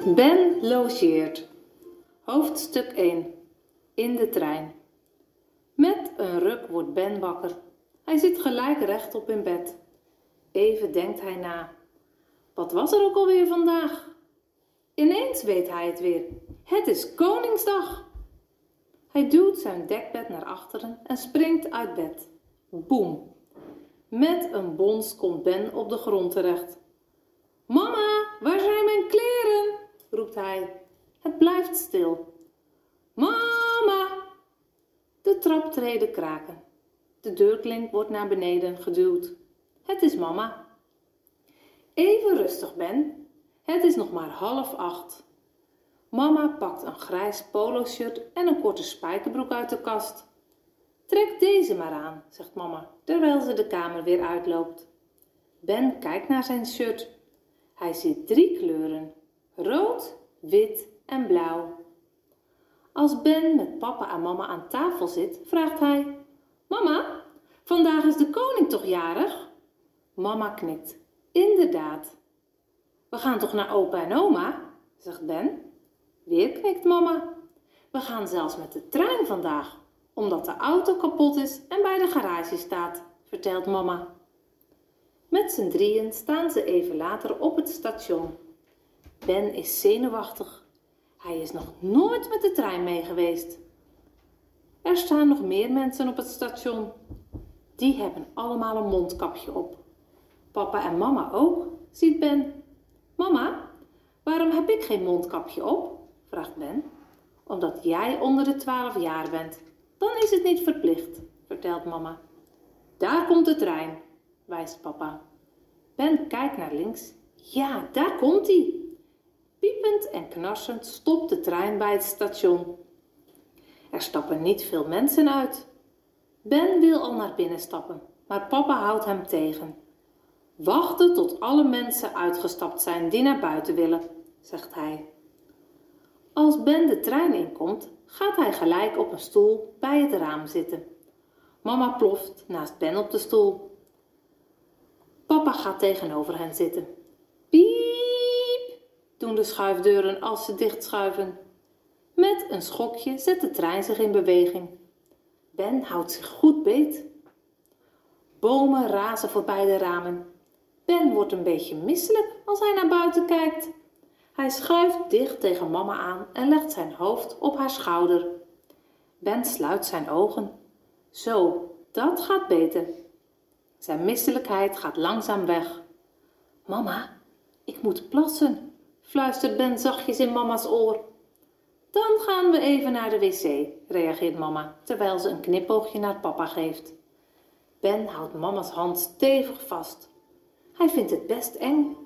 gelogeerd. Hoofdstuk 1 In de trein. Met een ruk wordt Ben wakker. Hij zit gelijk rechtop in bed. Even denkt hij na. Wat was er ook alweer vandaag? Ineens weet hij het weer. Het is Koningsdag. Hij duwt zijn dekbed naar achteren en springt uit bed. Boem. Met een bons komt Ben op de grond terecht. Mama, waar zijn mijn? Roept hij. Het blijft stil. Mama! De traptreden kraken. De deurklink wordt naar beneden geduwd. Het is mama. Even rustig, Ben. Het is nog maar half acht. Mama pakt een grijs polo-shirt en een korte spijkerbroek uit de kast. Trek deze maar aan, zegt mama, terwijl ze de kamer weer uitloopt. Ben kijkt naar zijn shirt. Hij ziet drie kleuren: rood, wit en blauw. Als Ben met papa en mama aan tafel zit, vraagt hij: Mama, vandaag is de koning toch jarig? Mama knikt. Inderdaad. We gaan toch naar opa en oma? zegt Ben. Weer knikt mama. We gaan zelfs met de trein vandaag, omdat de auto kapot is en bij de garage staat, vertelt mama. Met z'n drieën staan ze even later op het station. Ben is zenuwachtig. Hij is nog nooit met de trein mee geweest. Er staan nog meer mensen op het station. Die hebben allemaal een mondkapje op. Papa en mama ook, ziet Ben. Mama, waarom heb ik geen mondkapje op? vraagt Ben. Omdat jij onder de twaalf jaar bent. Dan is het niet verplicht, vertelt mama. Daar komt de trein, wijst papa. Ben kijkt naar links. Ja, daar komt hij. Piepend en knarsend stopt de trein bij het station. Er stappen niet veel mensen uit. Ben wil al naar binnen stappen, maar papa houdt hem tegen. Wachten tot alle mensen uitgestapt zijn die naar buiten willen, zegt hij. Als Ben de trein inkomt, gaat hij gelijk op een stoel bij het raam zitten. Mama ploft naast Ben op de stoel. Papa gaat tegenover hen zitten. Doen de schuifdeuren als ze dichtschuiven. Met een schokje zet de trein zich in beweging. Ben houdt zich goed beet. Bomen razen voorbij de ramen. Ben wordt een beetje misselijk als hij naar buiten kijkt. Hij schuift dicht tegen mama aan en legt zijn hoofd op haar schouder. Ben sluit zijn ogen. Zo, dat gaat beter. Zijn misselijkheid gaat langzaam weg. Mama, ik moet plassen, fluistert Ben zachtjes in mama's oor. Dan gaan we even naar de wc, reageert mama, terwijl ze een knipoogje naar papa geeft. Ben houdt mama's hand stevig vast. Hij vindt het best eng.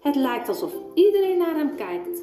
Het lijkt alsof iedereen naar hem kijkt.